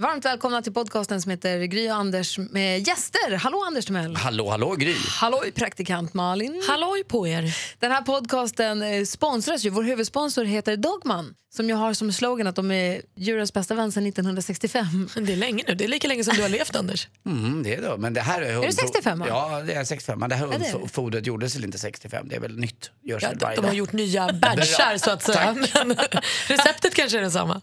Varmt välkomna till podcasten som heter Gry och Anders med gäster. Hallå Anders Timell. Hallå, hallå Gry. Halloj praktikant Malin. Halloj på er. Den här podcasten eh, sponsras ju, vår huvudsponsor heter Dogman som jag har som slogan att de är djurens bästa vän sedan 1965. Det är länge nu. Det är lika länge som du har levt Anders. Mm, det är det. Men det här är, det 65? Ja, det är 65. Men det här är hundfodret gjordes väl inte 65? Det är väl nytt? Görs Ja, de, har gjort nya badgar så att säga. Men receptet kanske är detsamma.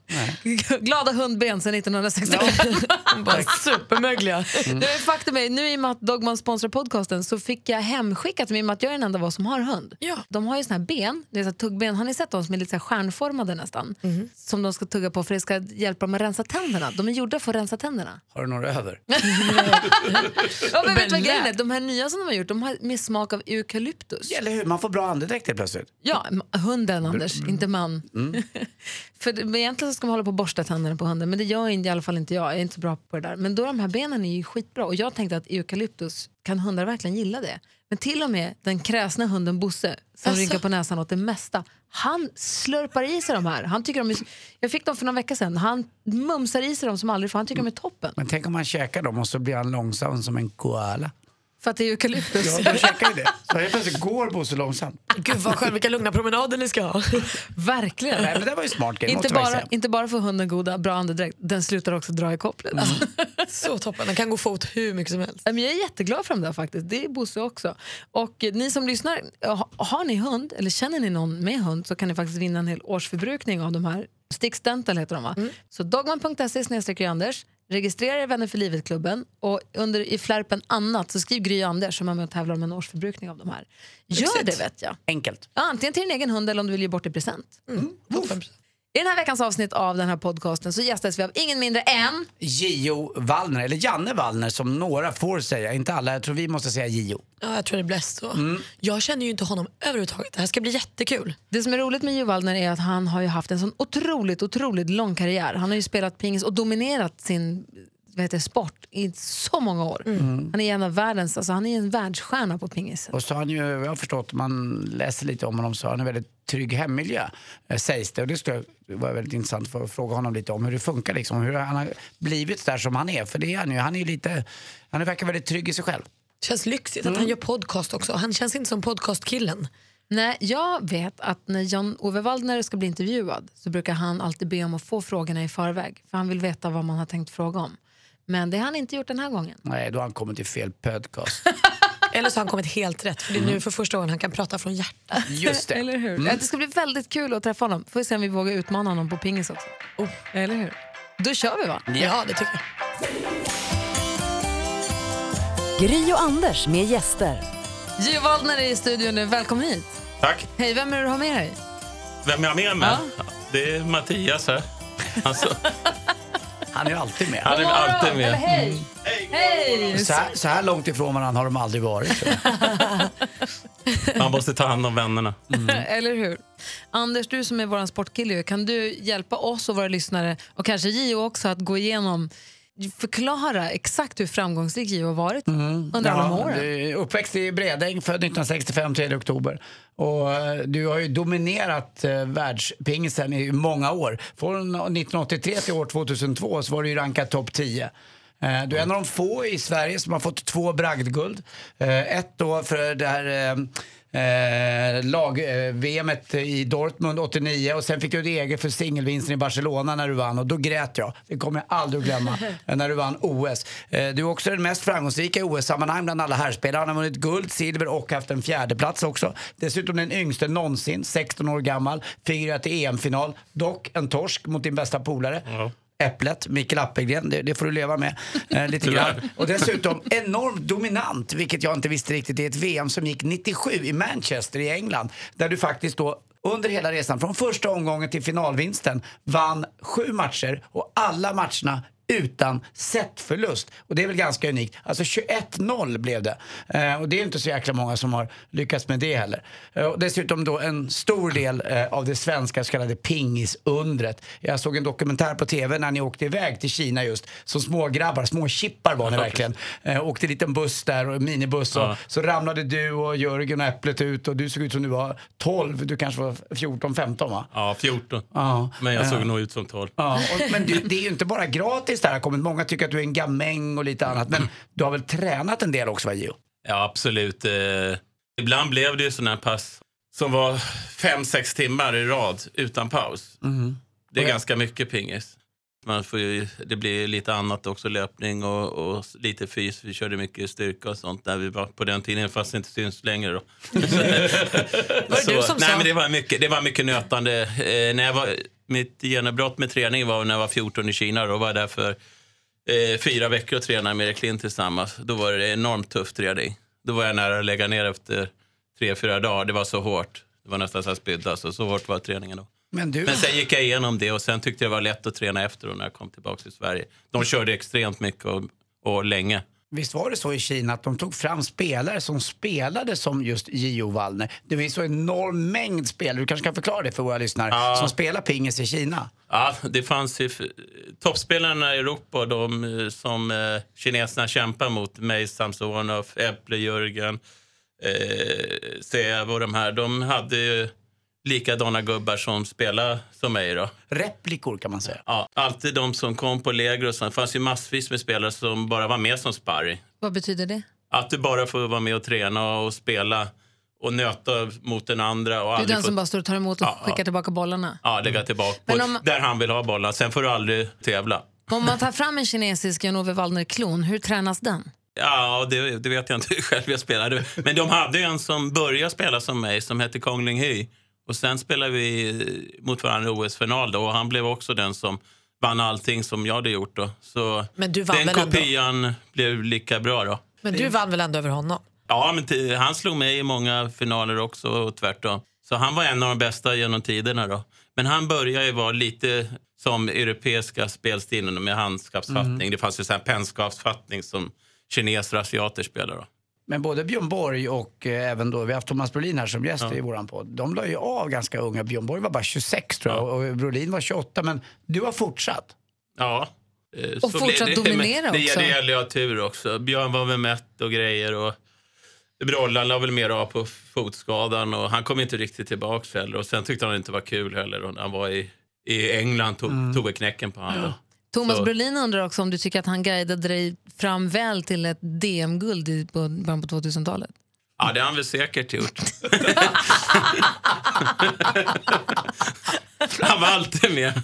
Glada hundben sedan 1965. De bara supermögliga. Det är faktum är, nu i och med att Dogman sponsrar podcasten så fick jag hemskickat, i och med att jag är den enda av oss som har hund. Ja. De har ju såna här ben, det är så här tuggben, har ni sett dem som är lite så här stjärnformade nästan? Som de ska tugga på för det ska hjälpa dem att rensa tänderna. De är gjorda för att rensa tänderna. Har du några över? Ja, men vet vad grejen är? De här nya som de har gjort, de har med smak av eukalyptus. Eller hur? Man får bra andedräkt helt plötsligt. Ja, hunden Anders, inte man. för det- men egentligen så ska man hålla på och borsta tänderna på hunden, men det gör inte, i alla fall inte jag. Jag är inte så bra på det där. Men då de här benen är ju skitbra och jag tänkte att eukalyptus, kan hundar verkligen gilla det? Men till och med den kräsna hunden Bosse, som Asså? rynkar på näsan åt det mesta, han slurpar i sig de här. Han tycker de är, jag fick dem för några veckor sedan. Han mumsar i sig dem som aldrig för han tycker de är toppen. Men tänk om man käkar dem och så blir han långsam som en koala. För att det är eukalyptus. Ja, de käkar ju det. Så helt plötsligt går Bosse långsamt. Gud vad skönt, vilka lugna promenader ni ska ha. Verkligen. Nej, men det var ju smart grej, Inte bara, inte bara för hunden goda, bra andedräkt, den slutar också dra i kopplet. Så toppen, den kan gå fot hur mycket som helst. Men jag är jätteglad för dem där faktiskt. Det är Bosse också. Och ni som lyssnar, ha- har ni hund eller känner ni någon med hund så kan ni faktiskt vinna en hel årsförbrukning av de här. Stix Dental heter de va? Så dogman.se snedstreck Anders. Registrera er vänner för livet-klubben och under, i flärpen annat så skriv Gry och Anders som är med och tävlar om en årsförbrukning av de här. Gör Lyxigt. det vet jag. Enkelt. Ja, antingen till din egen hund eller om du vill ge bort i present. Toppen. I den här veckans avsnitt av den här podcasten så gästas vi av ingen mindre än Gio Wallner, eller Janne Wallner som några får säga. Inte alla, jag tror vi måste säga Gio. Ja, jag tror det bäst så. Jag känner ju inte honom överhuvudtaget. Det här ska bli jättekul. Det som är roligt med Jo Waldner är att han har ju haft en sån otroligt, otroligt lång karriär. Han har ju spelat pingis och dominerat sin vad heter, sport i så många år. Han är en av världens, alltså han är en världsstjärna på pingis. Och så har han ju, jag har förstått, man läser lite om honom så har han en väldigt trygg hemmiljö, eh, sägs det. Och det skulle vara väldigt intressant för att fråga honom lite om hur det funkar, liksom, hur han har blivit där som han är. För det är han ju, han är ju lite, han verkar väldigt trygg i sig själv. Känns lyxigt att han gör podcast också. Han känns inte som podcastkillen. Nej, jag vet att när John-Ove Waldner ska bli intervjuad så brukar han alltid be om att få frågorna i förväg. För han vill veta vad man har tänkt fråga om. Men det har han inte gjort den här gången. Nej, då har han kommit till fel podcast. Eller så har han kommit helt rätt. För det är nu för första gången han kan prata från hjärtat. Just det. Eller hur? Ja, Det ska bli väldigt kul att träffa honom. Får vi se om vi vågar utmana honom på pingis också. Oh, eller hur? Då kör vi va? Ja, det tycker jag. Gry och Anders med gäster. Gio Waldner är i studion nu. Välkommen hit. Tack. Hej, vem är det du har med dig? Vem jag har med mig? Det är Mattias här. Alltså, Han är alltid med. han är alltid Eller med. hej! Hej! Så här, så här långt ifrån varandra har de aldrig varit. tror jag. Man måste ta hand om vännerna. Eller hur? Anders, du som är vår sportkille, kan du hjälpa oss och våra lyssnare och kanske Gio också att gå igenom förklara exakt hur framgångsrik Gio har varit under alla de åren. uppväxt i Bredäng, född 1965, 3 oktober. Och eh, du har ju dominerat eh, världspingisen i många år. Från 1983 till år 2002 så var du ju rankad topp 10. Eh, Du är en av de få i Sverige som har fått två bragdguld. Eh, Ett då för det här eh, lag-VM eh, i Dortmund 89 och sen fick du ett eget för singelvinsten i Barcelona när du vann och då grät jag. Det kommer jag aldrig att glömma. Eh, när du vann OS. Eh, du är också den mest framgångsrika i OS-sammanhang bland alla herrspelare. Han har vunnit guld, silver och haft en fjärdeplats. också. Dessutom den yngste någonsin, 16 år gammal, figurerat i EM-final. Dock en torsk mot din bästa polare. Mm. Äpplet, Mikael Appelgren, det, det får du leva med eh, lite grann. Och dessutom enormt dominant, vilket jag inte visste riktigt, i ett VM som gick 97 i Manchester i England. Där du faktiskt då under hela resan, från första omgången till finalvinsten, vann sju matcher och alla matcherna utan setförlust. Och det är väl ganska unikt. Alltså 21-0 blev det. Eh, och det är inte så jäkla många som har lyckats med det heller. Eh, och dessutom då en stor del eh, av det svenska så kallade pingisundret. Jag såg en dokumentär på TV när ni åkte iväg till Kina just. Som små grabbar, små chippar var ni verkligen. Eh, åkte en liten buss där, och minibuss. Och Ja. så ramlade du och Jörgen och Äpplet ut och du såg ut som du var 12. Du kanske var 14-15 va? Ja, 14. Ja. Men jag såg Eh, nog ut som 12. Ja, och, men du, det är ju inte bara gratis det här har kommit. Många tycker att du är en gamäng och lite annat. Men du har väl tränat en del också va Gio? Ja, absolut. Eh, ibland blev det ju sådana här pass som var fem sex timmar i rad utan paus. Det är jag- ganska mycket pingis. Man får ju, det blir lite annat också, löpning och, och lite fys. Vi körde mycket styrka och sånt där vi var på den tiden, fast det inte syns längre. Då. Var det du som nej, sa? men det var mycket, det var mycket nötande. Eh, när jag var, mitt genombrott med träning var när jag var 14 i Kina. Då var jag där för eh, fyra veckor och tränade med Erik Lind tillsammans. Då var det enormt tuff träning. Då var jag nära att lägga ner efter tre, fyra dagar. Det var så hårt. Det var nästan så jag spydde. Alltså, så hårt var träningen då. Men du, Men sen gick jag igenom det och sen tyckte jag det var lätt att träna efter när jag kom tillbaka till Sverige. De körde extremt mycket och, och länge. Visst var det så i Kina att de tog fram spelare som spelade som just Gio Wallner? Det ju så enorm mängd spelare, du kanske kan förklara det för våra lyssnare, Ja. som spelar pingis i Kina. Ja, det fanns ju toppspelarna i Europa, de eh, som eh, kineserna kämpar mot, mig, Samsonov, Äpple, Jörgen, eh, Säv och de här, de hade ju likadana gubbar som spelade som mig då. Replikor kan man säga. Ja, alltid de som kom på läger och. Det fanns ju massvis med spelare som bara var med som sparring. Vad betyder det? Att du bara får vara med och träna och spela och nöta mot den andra. Och Du är den få- som bara står och tar emot och Ja, skickar ja. tillbaka bollarna. Ja, lägga tillbaka Men om- där han vill ha bollen. Sen får du aldrig tävla. Om man tar fram en kinesisk Jan-Ove Wallner-klon, hur tränas den? Ja, det, det vet jag inte själv jag spelade. Men de hade en som började spela som mig som hette Kong Ling Hy. Och sen spelade vi mot varandra i OS-final då och han blev också den som vann allting som jag hade gjort då. Så Men du vann den väl ändå? kopian blev lika bra då. Men du vann väl ändå över honom? Ja, men han slog mig i många finaler också och tvärtom. Så han var en av de bästa genom tiderna då. Men han började ju vara lite som europeiska spelstilen med handskapsfattning. Det fanns ju så här pennskapsfattning som kineser och asiater spelar då. Men både Björn Borg och eh, även då, vi har haft Thomas Brolin här som gäst i våran podd. De la ju av ganska unga. Björn Borg var bara 26 tror jag och Brolin var 28. Men du har fortsatt. Ja. eh, Och fortsatt det. dominera Men det, också. Det gäller ju att tur också. Björn var väl mätt och grejer och Brollan la väl mer av på fotskadan och han kom inte riktigt tillbaks heller. Och sen tyckte han inte var kul heller. Och han var i, i England tog, tog väl knäcken på honom. Thomas Så- Brolin undrar också om du tycker att han guidade dig fram väl till ett DM-guld i på början på 2000-talet? Ja, det har han väl säkert gjort. han var alltid med.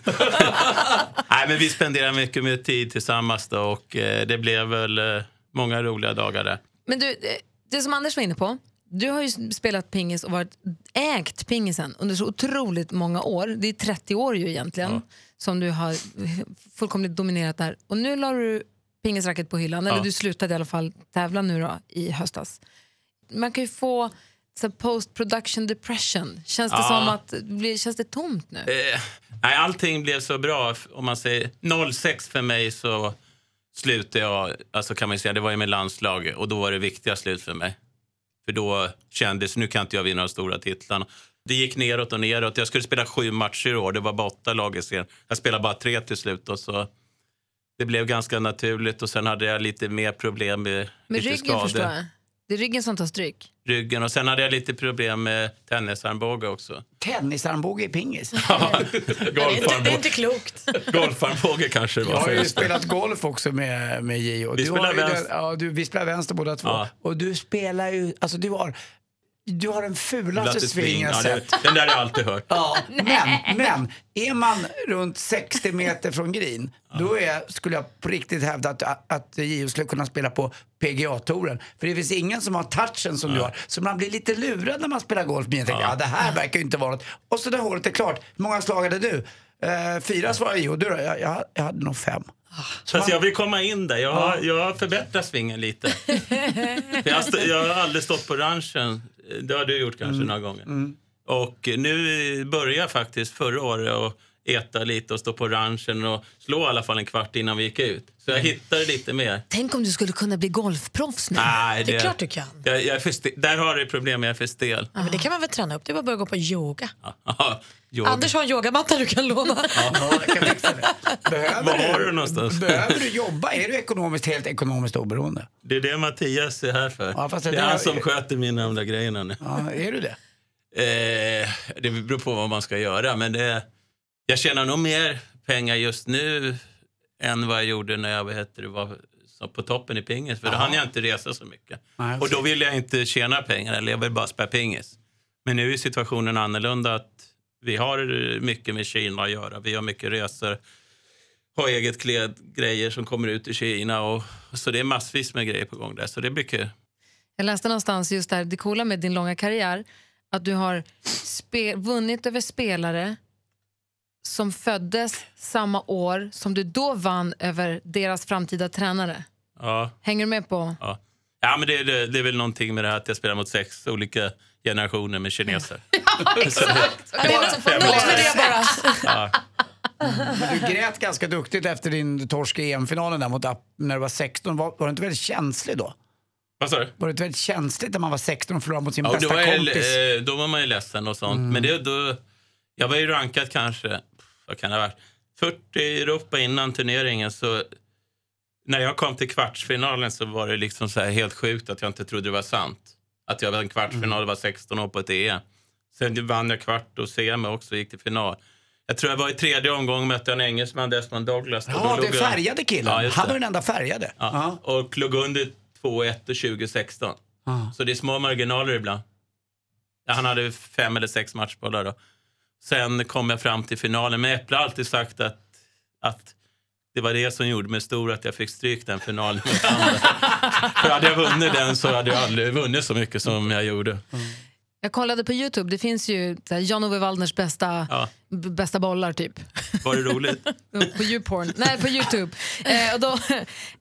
Nej, men vi spenderade mycket med tid tillsammans då, och eh, det blev väl eh, många roliga dagar där. Men du, det- det som Anders var inne på, du har ju spelat pingis och varit ägt pingisen under så otroligt många år. Det är 30 år ju egentligen som du har fullkomligt dominerat där. Och nu la du pingisracket på hyllan, eller Ja. du slutade i alla fall tävla nu då i höstas. Man kan ju få så post production depression. Känns det Ja. som att, känns det tomt nu? Eh, nej, allting blev så bra. Om man säger 06 för mig så slutade jag, alltså kan man säga, det var ju med landslaget och då var det viktiga slut för mig. För då kändes, nu kan inte jag vinna de stora titlarna. Det gick neråt och neråt. Jag skulle spela sju matcher i år, det var bara åtta lag i serien. Jag spelade bara tre till slut och så det blev ganska naturligt och sen hade jag lite mer problem med, Med lite ryggen skador. förstår jag. Det är ryggen som tar stryk. Ryggen och sen hade jag lite problem med tennisarmbåge också. Tennisarmbåge i pingis. Det är inte, det är inte klokt. Golfarmbåge kanske det var. Jag har ju spelat golf också med, med Gio. Vi Du spelar vänster. Den, ja, du, vi spelar vänster båda två. Ja. Och du spelar ju, alltså du har, du har den fulaste sving jag ja, sett. det, Den där har jag alltid hört. Ja, men, men är man runt 60 meter från green, då är, skulle jag på riktigt hävda att, att Gio skulle kunna spela på PGA-touren. För det finns ingen som har touchen som du har. Så man blir lite lurad när man spelar golf. Men jag tänker, ja. det här verkar ju inte vara något. Och så när hålet är klart, hur många slag hade du? Eh, fyra svarar Gio, du då? Jag, jag, jag hade nog fem. Fast jag vill komma in där. Jag har, jag har förbättrat svingen lite. jag, har stå, jag har aldrig stått på ranchen. Det har du gjort kanske några gånger. Och nu börjar faktiskt förra året och äta lite och stå på ranchen och slå i alla fall en kvart innan vi gick ut. Så jag hittade lite mer. Tänk om du skulle kunna bli golfproffs nu. Nej, Det är klart du kan. Jag, jag är för stel. Där har du problem, jag är för stel. Ja, men det kan man väl träna upp. Det är bara att börja gå på yoga. Ja, yoga. Anders har en yogamatta du kan låna. Ja, jag kan fixa det. Behöver Var har du någonstans? Behöver du jobba? Är du ekonomiskt, helt ekonomiskt oberoende? Det är det Mattias är här för. Ja, fast det det är han som sköter mina andra grejerna nu. Ja, är du det? Eh, det beror på vad man ska göra, men det, jag tjänar nog mer pengar just nu än vad jag gjorde när jag vad heter det, var på toppen i pingis. För då hann jag inte resa så mycket. Nej, Och då vill jag inte tjäna pengar, eller jag vill bara spela pingis. Men nu är situationen annorlunda. att Vi har mycket med Kina att göra. Vi har mycket resor, har eget klädgrejer som kommer ut i Kina. Och, så det är massvis med grejer på gång där. Så det blir kul. Jag läste någonstans just där, det coola med din långa karriär, att du har spe, vunnit över spelare som föddes samma år som du då vann över deras framtida tränare. Ja. Hänger du med på? Ja, ja men det, det, det är väl någonting med det här att jag spelar mot sex olika generationer med kineser. Så det- Det var något med det bara. ja. Men du grät ganska duktigt efter din torsk i EM-finalen där mot App när du var 16. Var, var du inte väldigt känslig då? Vad sa du? Var det inte väldigt känsligt när man var 16 och förlorade mot sin Ja, då, bästa var jag, kompis? eh, då var man ju ledsen och sånt. Men det, då, jag var ju rankad kanske, vad kan det ha varit, 40 i Europa innan turneringen. Så när jag kom till kvartsfinalen så var det liksom så helt sjukt att jag inte trodde det var sant. Att jag var en kvartsfinal och var 16 år på ett EM. Sen vann jag kvart och semi också och gick till final. Jag tror jag var i tredje omgången mötte en engelsman, Desmond Douglas. Ja, jag- färgade killen. Ja, Han var den enda färgade. Ja. Och låg under 2-1 och 2016. Ja. Så det är små marginaler ibland. Han hade fem eller sex matchbollar då. Sen kom jag fram till finalen. Men Äpple har alltid sagt att, att det var det som gjorde mig stor att jag fick stryk den finalen mot. För hade jag vunnit den så hade jag aldrig vunnit så mycket som jag gjorde. Jag kollade på Youtube, det finns ju Jan-Ove Waldners bästa, Ja. bästa bollar typ. Var det roligt? på YouPorn. Nej, på Youtube. Eh, och då,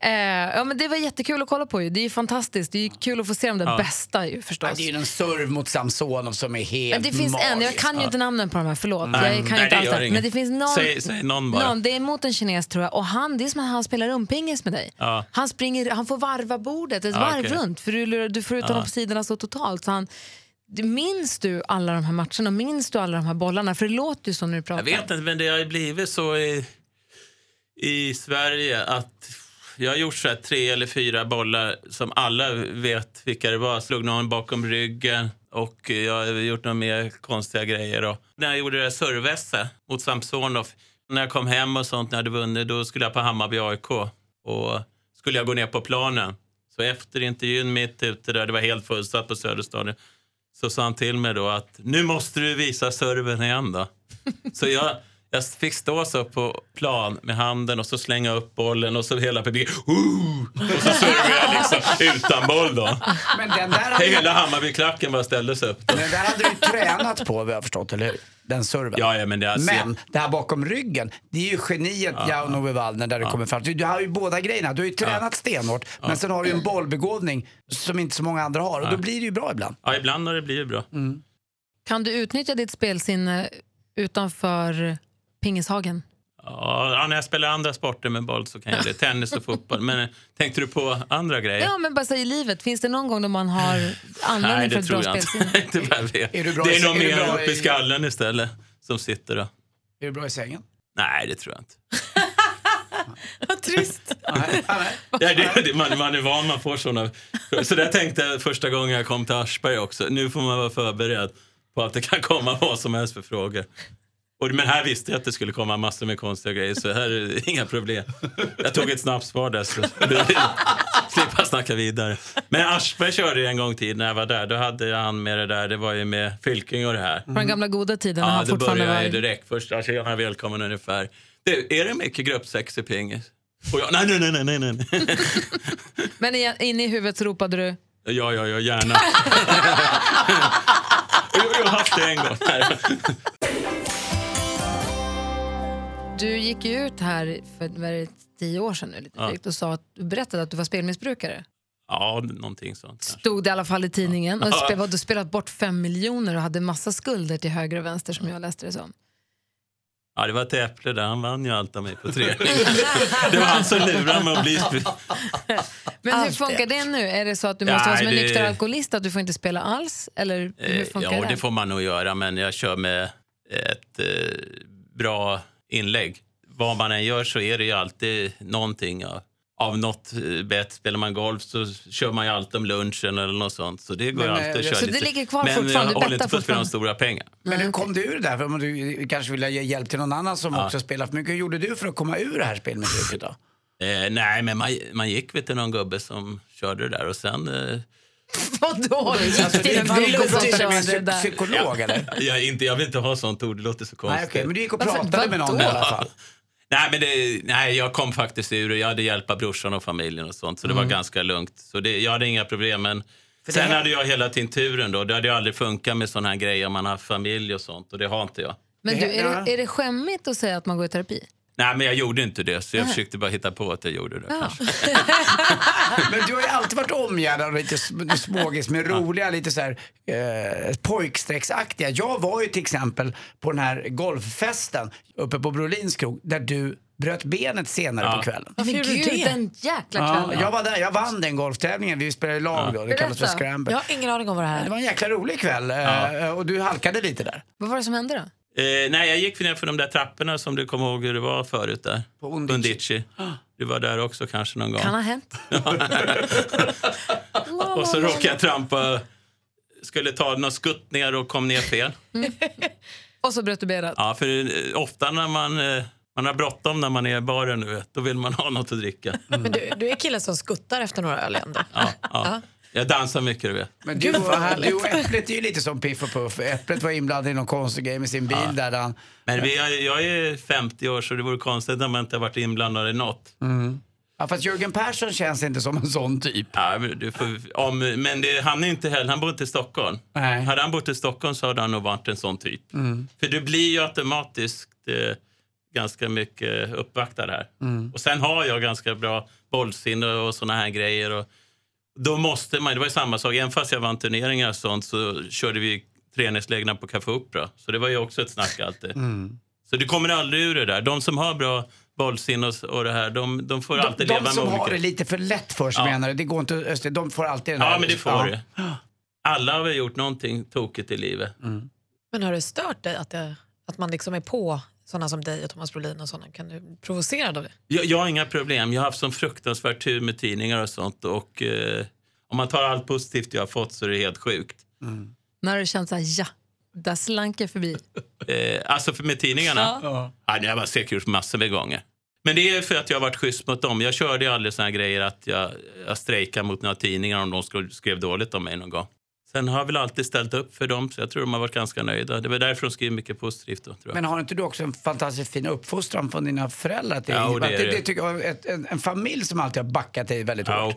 eh, ja, men det var jättekul att kolla på. Ju. Det är ju fantastiskt. Det är ju kul att få se de där Ja. bästa ju, Ja, förstås. det är ju en serv mot Samsonov som är helt Men det finns en, jag magisk. kan ju inte namnen på de här, förlåt. Nej. jag kan Nej, inte gör det. Men det finns någon, Säg- säg någon bara. det är mot en kines tror jag. Och han, det är som att han spelar rumpingis med dig. Ja. Han, springer, han får varva bordet ett Ja, varv okej. runt. För du, du får ut honom på sidorna så totalt. Så han, minns du alla de här matcherna? Minns du alla de här bollarna? För det låter ju så när du pratar. Jag vet inte, men det har ju blivit så i, i Sverige att jag har gjort så här tre eller fyra bollar som alla vet vilka det var. Slog någon bakom ryggen och jag har gjort några mer konstiga grejer. Och När jag gjorde det där servesse mot Samsonov, när jag kom hem och sånt när jag hade vunnit, då skulle jag på Hammarby AIK och skulle jag gå ner på planen. Så efter intervjun mitt ute där, det var helt fullsatt på Söderstadion, så sa han till mig då att nu måste du visa serven igen då. Så jag, jag fick stå så på plan med handen och så slänga upp bollen och så hela publiken "Ooh!" och så servade jag liksom utan boll då. Men den där hade, Hela Hammarbyklacken bara ställde sig upp. Då. den där hade du tränat på, jag har förstått, eller hur? Den serven. Ja, ja, men det, alltså, Men det här bakom ryggen, det är ju geniet Jan-Ove Waldner där det kommer fram. Du har ju båda grejerna. Du har ju tränat stenhårt, men sen har du ju en bollbegåvning som inte så många andra har. Och då blir det ju bra ibland. ja, ibland har det blivit bra. Kan du utnyttja ditt spelsinne utanför pingishagen? Ja, när jag spelar andra sporter med boll så kan jag det. Tennis och fotboll. Men eh, tänkte du på andra grejer? Ja, men bara så i livet. Finns det någon gång då man har Nej, användning för det ett bra tror jag spelsinne? inte. inte vad jag. Är bra det är nog är du mer bra uppe i skallen istället som sitter då. Är du bra i sängen? Nej, det tror jag inte. Vad trist. Nej, nej. Ja, det, det, man, man är van, man får såna. Så där tänkte jag första gången jag kom till Aschberg också. Nu får man vara förberedd på att det kan komma vad som helst för frågor. Och, men här visste jag att det skulle komma massor med konstiga grejer, så här är det inga problem. Jag tog ett snabbsvar där, så slippa snacka vidare. Men Aschberg körde ju en gång tid när jag var där. Då hade jag han med det där, det var ju med Fylking och det här. På den gamla goda tiden när Ja, han fortfarande började jag var... ju direkt. Först, alltså, tjena, välkommen ungefär. Det, är det mycket gruppsex i pingis? Och jag, nej, nej, nej, nej, nej. Men inne i huvudet ropade du Ja, ja, ja, gärna. jag har haft det en gång. Du gick ju ut här för vad är det, tio år sedan nu, lite Ja. drygt, och sa att, du berättade att du var spelmissbrukare. Ja, någonting sånt. kanske. Stod det i alla fall i tidningen. Och Ja. spel, vad, du spelat bort fem miljoner och hade massa skulder till höger och vänster som jag läste det som. Ja, det var ett äpple där. Han vann ju allt av mig på träning. det var han som lurade mig att bli... Men hur funkar det nu? Är det så att du Ja, måste vara som en det- nykter alkoholist, att du får inte spela alls? Eller hur Eh, funkar ja, det? det får man nog göra, men jag kör med ett eh, bra inlägg. Vad man än gör så är det ju alltid någonting av, av något eh, bett. Spelar man golf så kör man ju alltid om lunchen eller något sånt. Så det går Men, ju alltid eh, att köra så det lite. ligger kvar men fortfarande? jag Du håller inte på att spela fortfarande? stora pengar. Men hur kom du ur det där? För om du kanske vill ge hjälp till någon annan som också spelar. Men hur gjorde du för att komma ur det här spelmissbruket då? Eh, nej, men man, man gick väl till någon gubbe som körde det där och sen... Eh, Vadå? Gick Alltså, till en det- med en psykolog eller? jag, inte, jag vill inte ha sånt ord, det låter så konstigt. Nej, okej, men du gick och Varför- pratade med någon i alla fall. Nej, men det, nej, jag kom faktiskt ur det. Jag hade hjälp av brorsan och familjen och sånt, så det var ganska lugnt. Så det, jag hade inga problem. Men sen hade jag hela tiden turen då. Det hade ju aldrig funkat med såna här grejer om man har familj och sånt och det har inte jag. Men du, är det, är det skämmigt att säga att man går i terapi? Nej, men jag gjorde inte det, så jag försökte bara hitta på att jag gjorde det. kanske. Men du har ju alltid varit omgärdad av lite sm- smågis med roliga, lite så här eh, pojkstrecksaktiga. Jag var ju till exempel på den här golffesten uppe på Brolins krog där du bröt benet senare Ja. på kvällen. Varför Men gud, det? den jäkla Ja, kvällen. jag var där, jag vann den golftävlingen. Vi spelade i lag då, det kallas för scramble. Jag har ingen aning om vad det här Det är. var en jäkla rolig kväll eh, och du halkade lite där. Vad var det som hände då? Eh, nej, jag gick ner för de där trapporna som du kommer ihåg hur det var förut där. På Undici. Undici. Du var där också kanske någon gång. Kan ha hänt. Och så råkade jag trampa, skulle ta några skutt ner och kom ner fel. Och så bröt du benet. Ja, för eh, ofta när man, eh, man har bråttom när man är i baren, nu, vet, då vill man ha något att dricka. Men du, du är killen som skuttar efter några öl ändå. Ja, ja. Jag dansar mycket, du vet. Men du, och, du och Äpplet är ju lite som Piff och Puff. Äpplet var inblandad i någon konstig grej med sin bil där han... Men vi, är- jag är 50 år, så det vore konstigt om man inte har varit inblandad i något. Ja, fast Jörgen Persson känns inte som en sån typ. Ja, men du får, om, men det, han är inte heller, han bor inte i Stockholm. Nej. Hade han bott i Stockholm så hade han nog varit en sån typ. För du blir ju automatiskt eh, ganska mycket uppvaktad här. Och sen har jag ganska bra bollsinne och såna här grejer. Och då måste man, det var ju samma sak, även fast jag vann turneringar och sånt så körde vi träningslägena på Café Opera. Så det var ju också ett snack alltid. Så du kommer aldrig ur det där. De som har bra bollsinne och, och det här, de, de får De, alltid de leva som med olika... har det lite för lätt för sig Ja. menar du? Det går inte, de får alltid den Ja, där- men det får det. Alla har väl gjort någonting tokigt i livet. Men har det stört dig att, det, att man liksom är på såna som dig och Thomas Brolin och såna? Kan du provocerad av det? Jag, jag har inga problem. Jag har haft sån fruktansvärd tur med tidningar och sånt. Och eh, om man tar allt positivt jag har fått så är det helt sjukt. När har du känt så här, ja, där slank jag förbi. Eh, alltså för med tidningarna? Ja. Ja, det har jag säkert gjort massor med gånger. Men det är för att jag har varit schysst mot dem. Jag körde ju aldrig såna grejer att jag, jag strejkade mot några tidningar om de skrev, skrev dåligt om mig någon gång. Sen har jag väl alltid ställt upp för dem, så jag tror de har varit ganska nöjda. Det var därför de skrev mycket positivt då, tror jag. Men har inte du också en fantastiskt fin uppfostran från dina föräldrar? Till, Ja, det det, det. det tycker jag, ett, en, en familj som alltid har backat dig väldigt Ja, hårt.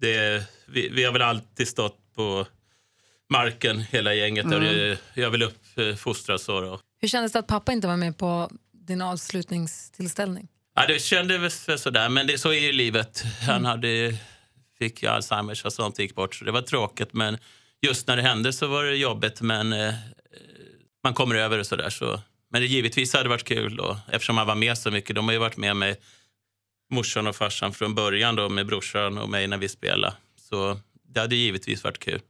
det, vi, vi har väl alltid stått på marken, hela gänget. Och det, jag vill uppfostras så. Då. Hur kändes det att pappa inte var med på din avslutningstillställning? Ja, det kändes väl sådär, men det, så är ju livet. Han hade, fick ju Alzheimers och sånt gick bort, så det var tråkigt. Men just när det hände så var det jobbigt, men eh, man kommer över det sådär. Så. Men det givetvis hade det varit kul då, eftersom han var med så mycket. De har ju varit med mig, morsan och farsan från början då, med brorsan och mig när vi spelade. Så det hade givetvis varit kul.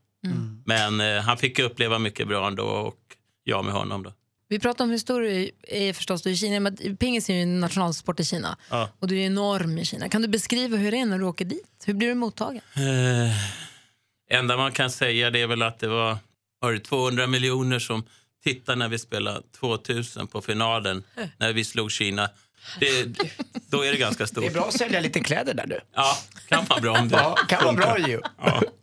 Men eh, han fick uppleva mycket bra ändå och jag med honom då. Vi pratar om hur stor du är, är förstås du är i Kina. Men pingis är ju en nationalsport i Kina. Ja. Och du är enorm i Kina. Kan du beskriva hur det är när du åker dit? Hur blir du mottagen? Eh, enda man kan säga det är väl att det var, var det 200 miljoner som tittade när vi spelade 2000 på finalen när vi slog Kina. Det, då är det ganska stort. Det är bra att sälja lite kläder där du. Ja, kan vara bra om det Ja, kan vara bra ju. Ja.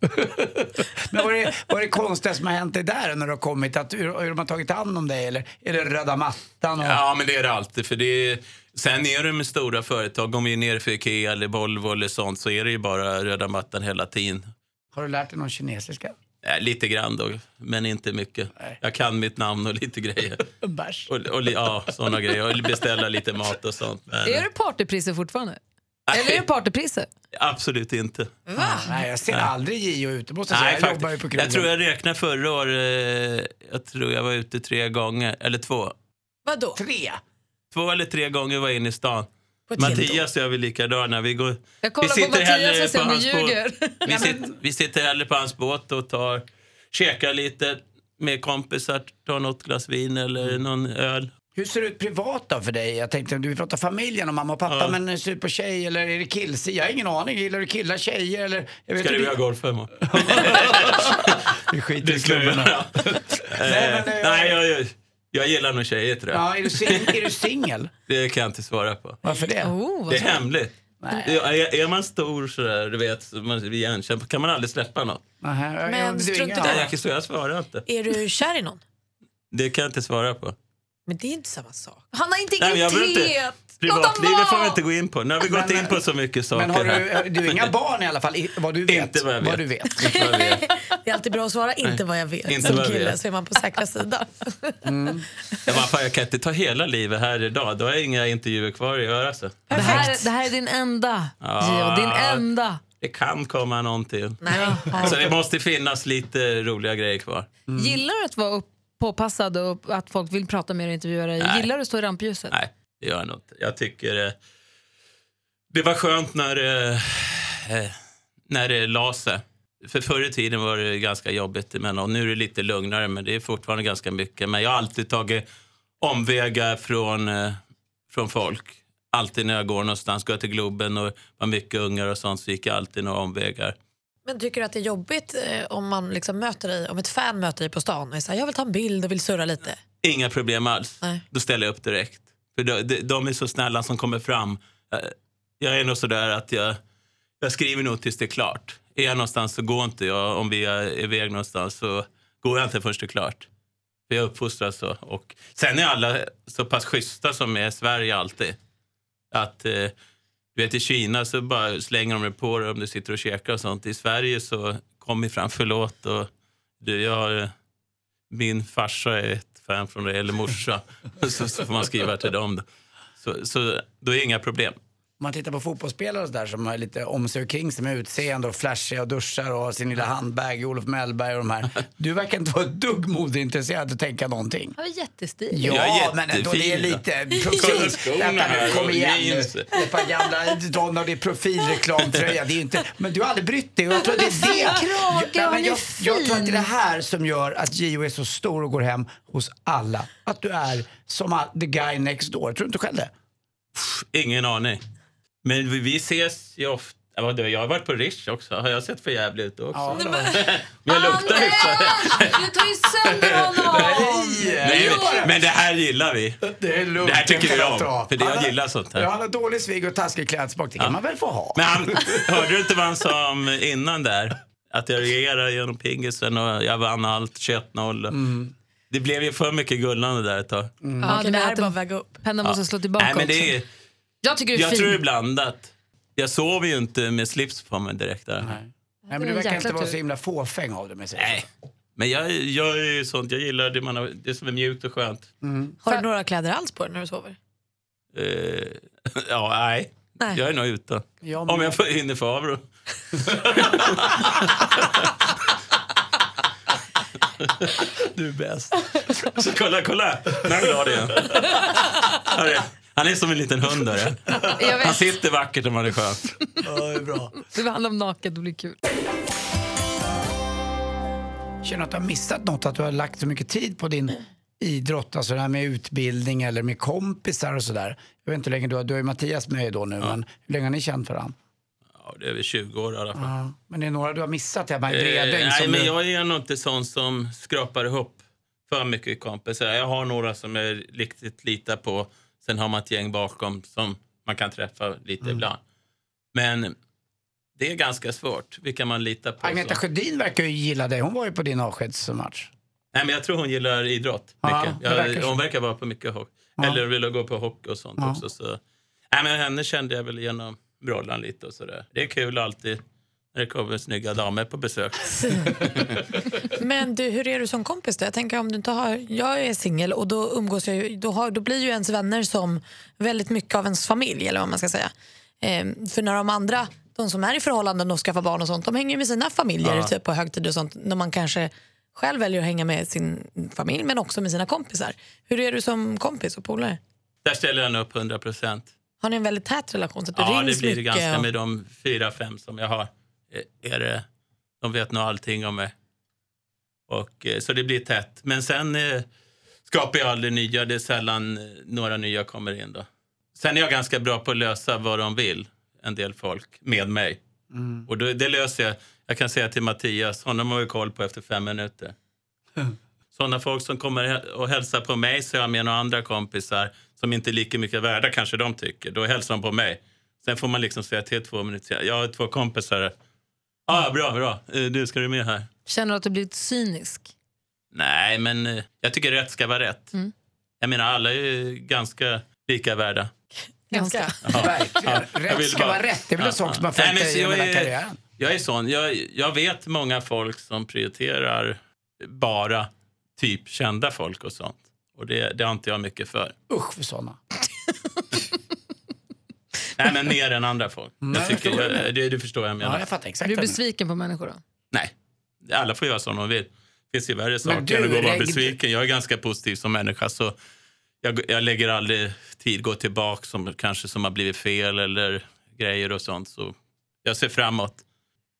Men vad är, det, vad är det konstiga som har hänt dig där när du har kommit? Att, hur, hur de har tagit hand om dig? Eller är det röda mattan? Och... ja, men det är det alltid. För det är, sen är det med stora företag, om vi är nere för Ikea eller Volvo eller sånt så är det ju bara röda mattan hela tiden. Har du lärt dig någon kinesiska? Eh, lite grann då, men inte mycket. Jag kan mitt namn och lite grejer. Bärs. Och, och, ja, såna grejer. Och beställa lite mat och sånt. Men, Är det partypriser fortfarande? Nej. Eller är det partypriser? Absolut inte. Nej, jag ser aldrig Gio ute. Måste jag Nej, säga. Jag faktiskt. Jag tror jag räknade förra året. eh, Jag tror jag var ute tre gånger, eller två. Vadå? Tre? Två eller tre gånger var jag inne i stan. Mattias och jag är likadana. Vi, går, Jag kollar vi på Mattias hellre och du båt. ljuger. Vi, sitter, vi sitter hellre på hans båt och tar, käkar lite med kompisar, tar något glas vin eller Mm. någon öl. Hur ser det ut privat då för dig? Jag tänkte, du pratar familjen och mamma och pappa, Ja. men ser du ut på tjej eller är det kills? Jag har ingen aning. Gillar du killar, tjejer eller? Jag vet Ska hur du göra golf hemma? Vi skiter Det i göra. Nej, men, eh, Nej, jag, jag, jag gillar nog tjejer tror jag. Ja, är du sing- är du singel? Det kan jag inte svara på. Varför det? Oh, vad Det är hemligt. Ja, Är, är man stor sådär, du vet, man är igenkänd, kan man aldrig släppa något. Nähä, jag- Men jag- du är strunt i. Nej, jag, så jag svarar inte. Är du kär i någon? Det kan jag inte svara på. Men det är inte samma sak. Han har Nej, men jag vill inte- integritet! Privatlivet får vi inte gå in på. Nu har vi gått Men- in på så mycket saker Men har du, du har inga barn i alla fall, i- vad du vet? Inte vad jag vet. Vad du vet. Det är alltid bra att svara inte vad jag vet. Inte Som vad jag kille vet. så är man på säkra sidan. Ja, men fan, jag kan inte ta hela livet här idag. Då har jag inga intervjuer kvar att göra. Så. Det här, det här är din enda, Ja. Gio. Din enda. Det kan komma någon till. Nej. Så det måste finnas lite roliga grejer kvar. Gillar du att vara upp, påpassad och att folk vill prata med dig och intervjua dig? Nej. Gillar du att stå i rampljuset? Nej, det gör jag nog inte. Jag tycker eh, det var skönt när, eh, eh, när det la sig. För förr i tiden var det ganska jobbigt emellanåt. Nu är det lite lugnare, men det är fortfarande ganska mycket. Men jag har alltid tagit omvägar från, eh, från folk. Alltid när jag går någonstans, går jag till Globen och var mycket ungar och sånt så gick jag alltid några omvägar. Men tycker du att det är jobbigt eh, om man liksom möter dig, om ett fan möter dig på stan och här, jag vill ta en bild och vill surra lite? Inga problem alls. Nej. Då ställer jag upp direkt. För de, de, är så snälla som kommer fram. Eh, jag är nog sådär att jag, jag skriver nog tills det är klart. Är jag någonstans så går inte jag. Om vi är iväg någonstans så går jag inte först det är klart. För jag uppfostras så. Och sen är alla så pass schyssta som är i Sverige alltid. Att eh, du vet i Kina så bara slänger de det på dig om du sitter och käkar och sånt. I Sverige så kom vi fram, förlåt och du, jag, min farsa är ett fan från det, eller morsa. så, så får man skriva till dem. Så, så då är det inga problem. Om man tittar på fotbollsspelare och så där som har lite om sig och kring sig med utseende och flashiga och duschar och har sin lilla handbag, Olof Mellberg och de här. Du verkar inte vara ett dugg modeintresserad att tänka någonting. Jag är jättestil. Ja, Jag är men ändå det är jättefin. lite profil. skorna här kom igen nu. Ett par gamla Donna och det är profilreklamtröja. Det är inte, men du har aldrig brytt dig och jag tror att det är det. krage, Ja, han men är jag, jag tror att det är det här som gör att Gio är så stor och går hem hos alla. Att du är som the guy next door. Tror du inte själv det? Ingen aning. Men vi, vi ses ju ofta. Ja, Jag har varit på Rish också. Har jag sett för jävligt ut också? Ja. Men jag luktar hyfsat. Du tar ju sönder honom! Nej, men, men det här gillar vi. Det är lugnt. Det här tycker vi om, för det- jag gillar sånt här. Ja, han har dålig svig och taskig klädsmak. Det kan man väl få ha? Men han, hörde du inte vad han sa om innan där? Att jag regerade genom pingisen och jag vann allt 21-0. Mm. Det blev ju för mycket gullande där ett tag. Ja, Okej, du det här är bara att väga upp. pennan måste slå tillbaka Nej, men det också. Jag tycker du är jag fin. tror det är blandat. Jag sover ju inte med slips på mig direkt där. Nej. Nej, men Det du verkar inte vara så himla fåfäng av det med sig. Nej. Men jag, jag är ju sånt, jag gillar det, man har, det som är mjukt och skönt. Har du några kläder alls på dig när du sover? Eh, ja, nej. Nej. Jag är nog utan. Jag Om jag får hinner få av då. Du är bäst. Så kolla, kolla! Nu glad igen. Hörru, Han är som en liten hund. Han sitter vackert om han är skön. Ja, det är bra. det handlar om naket, det blir kul. Känner du att du har missat något? Att du har lagt så mycket tid på din idrott, alltså det här med utbildning eller med kompisar och sådär. Jag vet inte hur länge du har, du har ju Mattias med då nu, men hur länge har ni känt varandra? Ja, det är väl 20 år i alla fall. Ja. Men det är några du har missat hemma i Eh, Bredäng nej, som men du... jag är nog inte sån som skrapar ihop för mycket kompisar. Jag har några som jag riktigt litar på. Sen har man ett gäng bakom som man kan träffa lite Mm. ibland. Men det är ganska svårt. Vilka man litar på. Agneta så. Sjödin verkar ju gilla dig. Hon var ju på din avskedsmatch. Nej, men jag tror hon gillar idrott Ja, verkar Jag, hon verkar vara på mycket hockey. Ja. Eller vill gå på hockey och sånt Ja. också. Så. Nej, men henne kände jag väl genom brollan lite och sådär. Det är kul alltid när det kommer snygga damer på besök. Men du, hur är du som kompis då? Jag tänker om du inte har, jag är singel och då umgås jag ju, då, har, då blir ju ens vänner som väldigt mycket av ens familj eller vad man ska säga. Ehm, för när de andra, de som är i förhållanden och skaffar barn och sånt, de hänger med sina familjer typ på högtider och sånt. När man kanske själv väljer att hänga med sin familj men också med sina kompisar. Hur är du som kompis och polare? Där ställer jag upp 100 procent. Har ni en väldigt tät relation? Så Ja, det blir det ganska och- med de fyra, fem som jag har. Eh, Är det, de vet nog allting om mig. Och, eh, så det blir tätt. Men sen eh, skapar jag aldrig nya. Det är sällan några nya kommer in. Då. Sen är jag ganska bra på att lösa vad de vill, en del folk, med mig. Och då, det löser jag. Jag kan säga till Mattias, honom har vi koll på efter fem minuter. Sådana folk som kommer och hälsar på mig så jag med några andra kompisar som inte är lika mycket värda kanske de tycker. Då hälsar de på mig. Sen får man liksom säga till två minuter. Jag har två kompisar. Ja, ah, bra, bra. Eh, Du, ska du med här? Känner du att du blivit cynisk? Nej, men eh, jag tycker rätt ska vara rätt. Mm. Jag menar, alla är ju ganska lika värda. Ganska. Verkligen. Jag Rätt ska bara- vara rätt. Det är väl en sak som har följt dig hela är- karriären. Jag är sån. Jag, jag vet många folk som prioriterar bara typ kända folk och sånt. Och det, det har inte jag mycket för. Usch för såna. Nej, men mer än andra folk. Nej, Jag tycker, förstår jag, det. du förstår vad jag menar. Ja, jag fattar exakt. Är du du besviken på människor då? Nej, alla får göra som de vill. Det finns ju värre saker än att gå och vara besviken. Jag är ganska positiv som människa. Så jag, jag lägger aldrig tid gå tillbaka som kanske som har blivit fel eller grejer och sånt. Så jag ser framåt.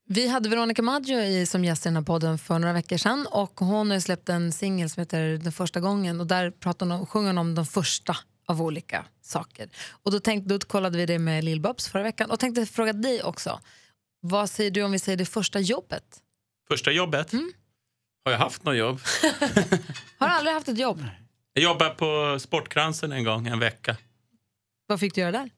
Vi hade Veronica Maggio i, som gäst i den här podden för några veckor sedan och hon har släppt en singel som heter Den första gången och där pratar hon om, sjunger hon om de första av olika saker. Och då, tänkte, då kollade vi det med Lill-Babs förra veckan och tänkte fråga dig också. Vad säger du om vi säger det första jobbet? Första jobbet. Mm. Har jag haft något jobb? Har du aldrig haft ett jobb? Jag jobbade på Sportkransen en gång, en vecka. Vad fick du göra där?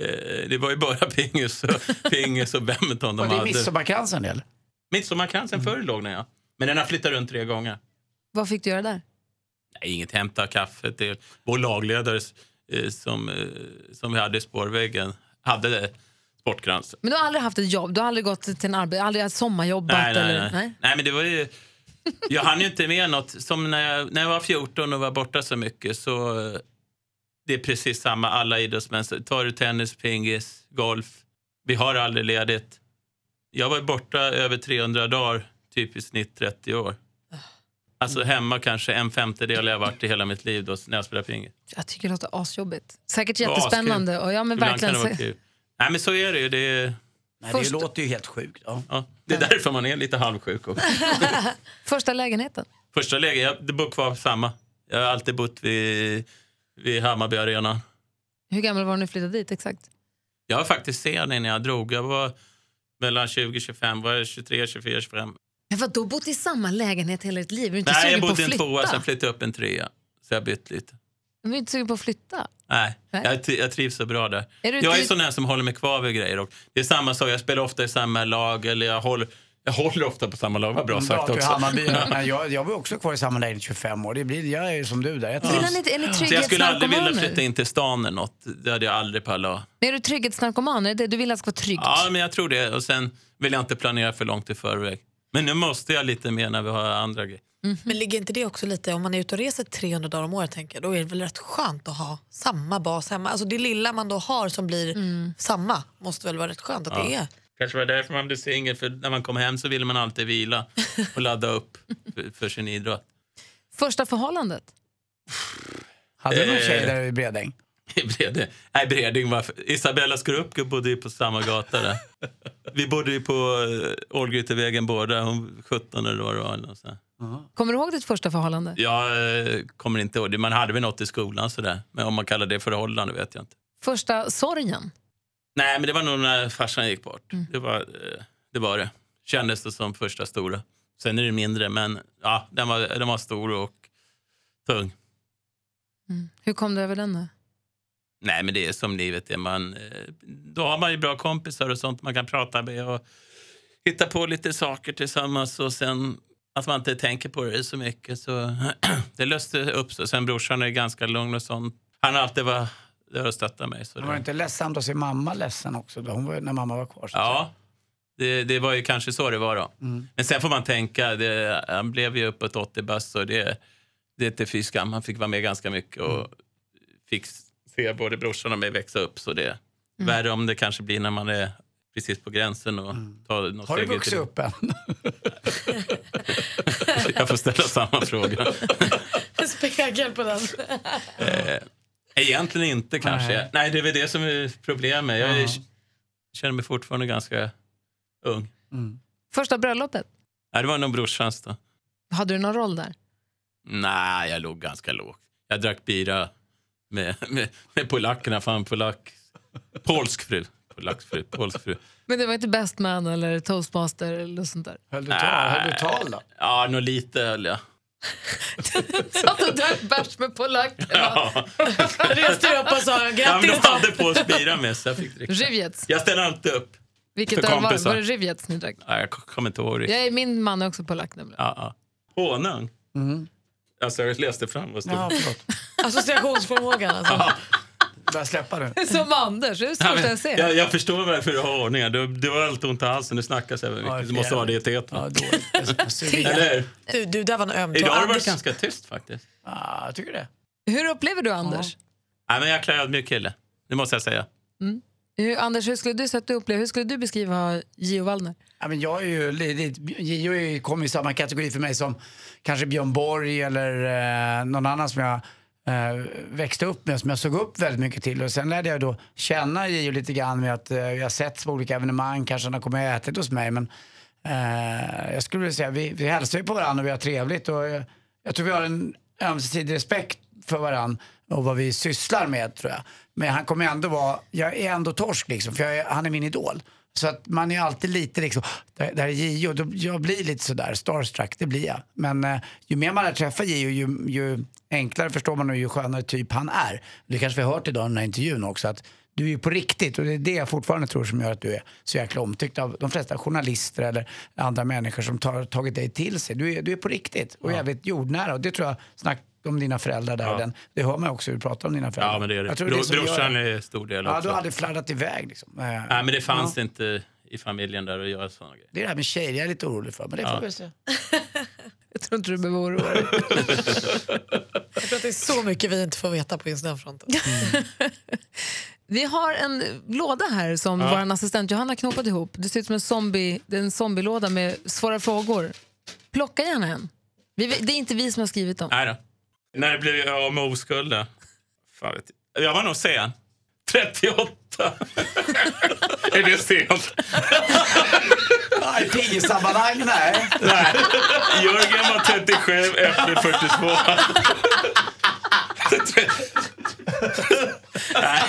Eh, det var ju bara pingis och, pingis och badminton de Och det är hade. midsommarkransen eller? Midsommarkransen Mm. förr låg den, ja. Men den har flyttat runt tre gånger. Vad fick du göra där? Nej, inget hämta kaffe till vår lagledare eh, som, eh, som vi hade i spårväggen hade det, Sportkrans. Men du har aldrig haft ett jobb? Du har aldrig gått till en arbete, aldrig sommarjobbat? Nej, nej, eller? nej. nej, men det var ju... Jag hann ju inte med något. Som när jag, när jag var 14 och var borta så mycket så... eh, Det är precis samma alla idrottsmän. Tar du tennis, pingis, golf. Vi har aldrig ledigt. Jag var borta över 300 dagar, typ i snitt 30 år. Alltså hemma kanske en femtedel jag har varit i hela mitt liv då, när jag spelar pingis. Jag tycker det låter asjobbigt. Säkert jättespännande. Och ja, men Ibland verkligen. kan det vara så- kul. Nej, men så är det ju. Det är, Nej, Först- Det låter ju helt sjukt. Ja. ja, det är därför man är lite halvsjuk också. Första lägenheten? Första läget, jag det bor kvar på samma. Jag har alltid bott vid, vid Hammarby Arena. Hur gammal var du när du flyttade dit exakt? Jag var faktiskt sen innan jag drog. Jag var mellan 20 och 25, var jag 23, 24, 25. Men vadå, bott i samma lägenhet hela ditt liv? Är du inte Nej, jag bodde i en flytta? tvåa, sen flyttade jag upp en trea. Så jag har bytt lite. Men är du inte sugen på att flytta? Nej, Nej. Jag, jag trivs så bra där. Är jag är sån här som håller mig kvar vid grejer. Och det är samma sak, jag spelar ofta i samma lag. Eller jag håller, jag håller ofta på samma lag, vad bra sagt du är också. Hammarby. Jag, jag var också kvar i samma lägenhet i 25 år. Det blir, jag är som du där. Jag Gillar trivs. ni, är ni Så jag skulle aldrig vilja flytta in till stan eller något. Det hade jag aldrig pallat. Är du trygghetsnarkoman? Är det du vill att det ska vara tryggt? Ja, men jag tror det. Och sen vill jag inte planera för långt i förväg. Men nu måste jag lite mer när vi har andra grejer. Men ligger inte det också lite, om man är ute och reser 300 dagar om året, tänker jag, då är det väl rätt skönt att ha samma bas hemma. Alltså det lilla man då har som blir samma måste väl vara rätt skönt att det är. Kanske var därför man blev singel, för när man kom hem så ville man alltid vila och ladda upp för, för sin idrott. Första förhållandet? Hade du någon tjej Eh. där i Bredäng? I Bredäng. Nej, Bredäng var... Isabella Skorupke bodde ju på samma gata där. Vi bodde ju på uh, Ålgrytevägen båda, hon 17 eller vad det var. Kommer du ihåg ditt första förhållande? Jag eh, kommer inte ihåg. Man hade väl något i skolan sådär. Men om man kallar det förhållande vet jag inte. Första sorgen? Nej, men det var nog när farsan gick bort. Det, var, eh, det var det. Kändes det som första stora. Sen är det mindre, men ja, den var, den var stor och tung. Hur kom du över den då? Nej, men det är som livet är. Man, eh, då har man ju bra kompisar och sånt man kan prata med och hitta på lite saker tillsammans och sen att man inte tänker på det så mycket. Så det löste upp sig. Sen brorsan är ganska lugn och sånt. Han har alltid varit där och stöttat mig. Så Det var det, inte ledsamt att se mamma ledsen också då? Hon var, när mamma var kvar. så ja, det, det var ju kanske så det var då. Men sen får man tänka, det, han blev ju uppåt 80 bast och det, det är inte fy skam. Han fick vara med ganska mycket och fick se både brorsan och mig växa upp. Så det är värre om det kanske blir när man är precis på gränsen och tar något Har du vuxit det. upp än? Jag får ställa samma fråga. Spegel på den. Egentligen inte kanske. Nej. Nej, det är väl det som är problemet. Jag är, känner mig fortfarande ganska ung. Första bröllopet, Nej, det var nog brorsans då. hade du någon roll där? Nej, jag låg ganska lågt. Jag drack bira med, med, med polackerna. Fan, polack. Polsk fru. Polsk fru. Polsk fru. Men det var inte best man eller toastmaster eller sånt där? Höll du tal, höll du tal då? Ja, nog lite höll jag. Satt och drack bärs med polackerna. Ja. Reste dig upp och sa Ja, men grattis de hade på oss bira med så jag fick dricka. Rivjets. Jag ställer alltid upp. Vilket För var, var, det Rivjets ni drack? Nej, jag kommer inte ihåg. Jag är, min man är också polack nämligen. Ja, ja. Honung? Alltså, jag läste fram vad det stod. Ja, förlåt. Associationsförmågan alltså. Börja släppa nu. Som Anders, det är det Ja, första jag ser. jag, jag förstår varför du har ordningar. Du, du har alltid ont i halsen, du snackar så mycket. Ja, du måste ha det i teet. Ja. Eller? Du, du, där var en öm. Idag har det varit ganska tyst faktiskt. Ja, jag tycker det. Hur upplever du Anders? Nej, men jag är ödmjuk kille. Det måste jag säga. Hur, Anders, hur skulle du säga att du upplever, hur skulle du beskriva Gio Wallner? Ja, men jag är ju, lite- Gio är ju- kommer i samma kategori för mig som kanske Björn Borg eller eh, någon annan som jag eh, växte upp med, som jag såg upp väldigt mycket till. Och sen lärde jag då känna Gio lite grann med att eh, jag sett på olika evenemang, kanske han har kommit och ätit hos mig. Men eh, jag skulle vilja säga, vi, vi hälsar ju på varandra och vi har trevligt. Och, eh, jag tror vi har en ömsesidig respekt för varandra och vad vi sysslar med tror jag. Men han kommer ändå vara, jag är ändå torsk liksom, för är, han är min idol. Så att man är alltid lite liksom, där, där är Gio, då, jag blir lite sådär starstruck, det blir jag. Men eh, ju mer man lär träffa Gio, ju, ju enklare förstår man och ju skönare typ han är. Det kanske vi har hört idag i den här intervjun också, att du är ju på riktigt och det är det jag fortfarande tror som gör att du är så jäkla omtyckt av de flesta journalister eller andra människor som tar, tagit dig till sig. Du är, du är på riktigt och jävligt jordnära och det tror jag, snack om dina föräldrar där och den, det hör man också hur du pratar om dina föräldrar. Ja, men det är det. Jag tror Bro, det gör brorsan är stor del Ja, också. du hade fladdat iväg liksom. Eh, Nej, men det fanns ja. inte i familjen där att göra sådana grejer. Det är det här med tjejer jag är lite orolig för, men det Ja. får vi se. Jag tror inte du behöver oroa dig. Jag tror att det är så mycket vi inte får veta på just den fronten. Vi har en låda här som vår assistent Johanna knåpat ihop. Det ser ut som en, zombie, det är en zombielåda med svåra frågor. Plocka gärna en. Vi, det är inte vi som har skrivit dem. Nej då. När blev jag av med oskulden? Fan vet jag. jag var nog sen. 38. är det sent? Nej, piggissammanhang, nej. Nej. Jörgen var 37, Äpple 42. nej,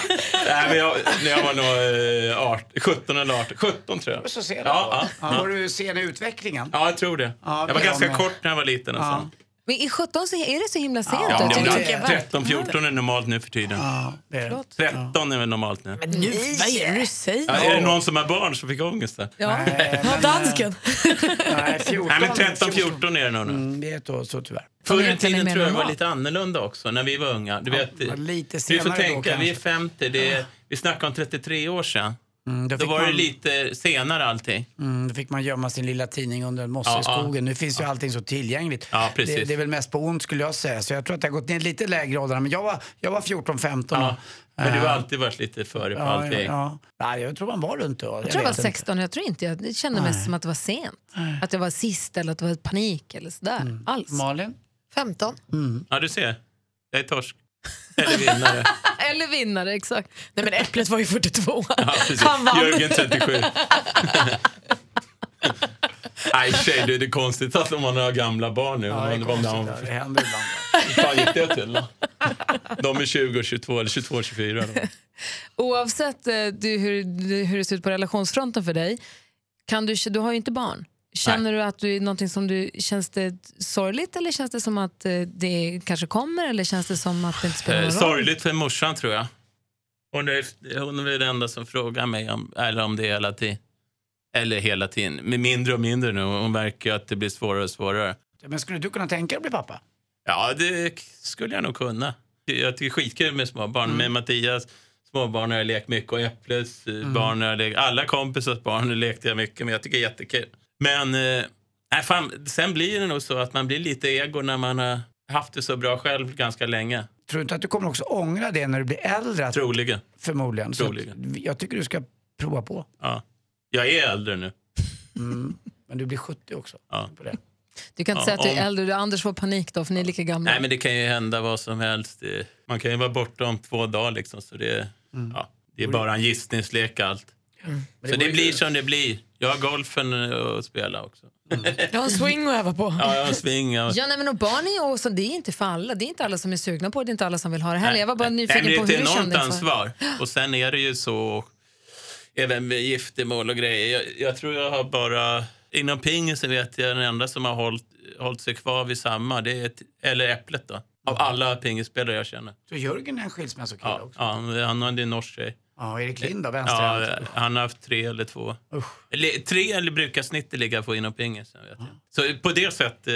nej, men jag, när jag var nog eh, 18, 17 eller 18. 17 tror jag. Så ser du Ja, ja, ja. Var du sen i utvecklingen? Ja, jag tror det. Ja, jag var ganska jag med. kort när jag var liten. Och så. Men i 17 så är det så himla sent. Ja, men det- det är 13, 14 är normalt nu för tiden. Ja, det är det. 13 är väl normalt nu. Men nu, vad är det du säger? Ja, är det någon som har barn som fick ångest där? Ja. Nej, Ja, dansken. nej, 14. Nej, men 13, 14 är det nog nu. Mm, det är då, så tyvärr. Förr i tiden tror jag var lite annorlunda också, när vi var unga. Du vet, var lite vi senare får då tänka, vi är kanske. 50, det är, vi snackar om 33 år sedan. Mm, då, Då var det man, lite senare allting. mm, då fick man gömma sin lilla tidning under en mosse Ja, i skogen. Nu finns ju allting så tillgängligt. Ja, precis. det, det är väl mest på ont skulle jag säga. Så jag tror att det har gått ner lite lägre åldrar. Men jag var, jag var 14-15. Ja. Men du har eh, alltid varit lite före på ja, allting. ja, ja. Nej, jag tror man var runt då. Jag tror jag var vet inte. 16 jag tror inte jag, det kände mest som att det var sent. Att jag var sist eller att det var panik eller sådär. Mm. Alls. Malin? 15. Ja, du ser. Jag är torsk. Eller vinnare. Eller vinnare, exakt. Nej men Äpplet var ju 42. Ja. Han vann. Jörgen 37. Nej, tjej, det är det konstigt att man har gamla barn nu. Ja, det är konstigt. de- Det händer ibland. Hur fan gick det till då? De är 20 och 22, eller 22 och 24. Då. Oavsett eh, du, hur, hur det ser ut på relationsfronten för dig, kan du, du har ju inte barn. Känner du att du är någonting som du, känns det sorgligt eller känns det som att eh, det kanske kommer eller känns det som att det inte spelar Eh, någon roll? sorgligt för morsan, tror jag. Hon är, hon är den enda som frågar mig om, eller om det hela tiden. Eller hela tiden. Men mindre och mindre nu. Hon märker ju att det blir svårare och svårare. Men skulle du kunna tänka dig att bli pappa? Ja, det skulle jag nog kunna. Jag tycker skitkul med småbarn. Med Mattias småbarn har jag lekt mycket och Äpples eh, barn har jag lekt. Alla kompisars barn lekte jag mycket med. Jag tycker det är jättekul. Men eh, nej, fan, sen blir det nog så att man blir lite ego när man har haft det så bra själv ganska länge. Tror du inte att du kommer också ångra det när du blir äldre? Att, Troligen. förmodligen. Så Troligen. jag tycker du ska prova på. Ja. Jag är äldre nu. Men du blir 70 också. Ja. På det. Du kan inte Ja, säga att du är om- äldre, Anders får panik då för ni är lika gamla. Nej, men det kan ju hända vad som helst. Man kan ju vara borta om två dagar liksom, så det, ja, det är bara en gissningslek allt. Så det blir som det blir. Jag har golfen att spela också. Jag har en swing att öva på. Ja, jag har en swing. Jag... Ja, nej, men och barn är ju också, det är inte för alla. Det är inte alla som är sugna på det, det är inte alla som vill ha det heller. Jag var bara nyfiken Nej, på det hur är du ett kände enormt inför. ansvar. Och sen är det ju så, även med giftermål och grejer. Jag, jag tror jag har bara, inom pingisen vet jag den enda som har hållit, hållit sig kvar vid samma, det är ett, eller Äpplet då. Av alla pingisspelare jag känner. Så Jörgen är en skilsmässokille Ja, också? ja, han har en norsk tjej. Ja, Erik Lind då? Ja, han har haft tre eller två. Eller, tre eller brukar snittet ligga på inom pingisen. Vet jag. Så på det sättet,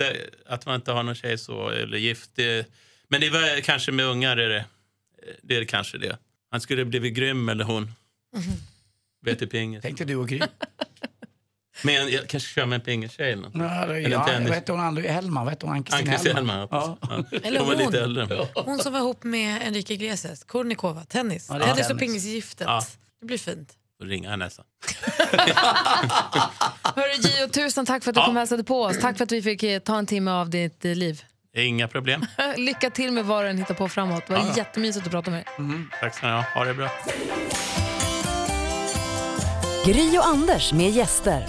eh, att man inte har någon tjej så, eller gift. Det, men det var kanske med ungar, är det, det är kanske det. Han skulle blivit grym, eller hon. Vet du pingis? Tänk dig du och Men jag kanske kör med en pingistjej eller något. Ja, det- Eller ja, tennis. vad hette hon andra? Hellman? Hon? Ann-Kristin Hellman? Hellman. Ja. Ja. Eller Hon var hon. lite äldre. Hon som var ihop med Enrique Iglesias, Kornikova, tennis. Ja, tennis och pingisgiftet. Ja. Det blir fint. Då ringer han nästan. Hörru Gio, tusen tack för att du Ja. kom och hälsade på oss. Tack för att vi fick eh, ta en timme av ditt eh, liv. Inga problem. Lycka till med vad du än hittar på framåt. Det var Ja. jättemysigt att prata med dig. Tack ska ni ha. Ha det bra. Gry och Anders med gäster.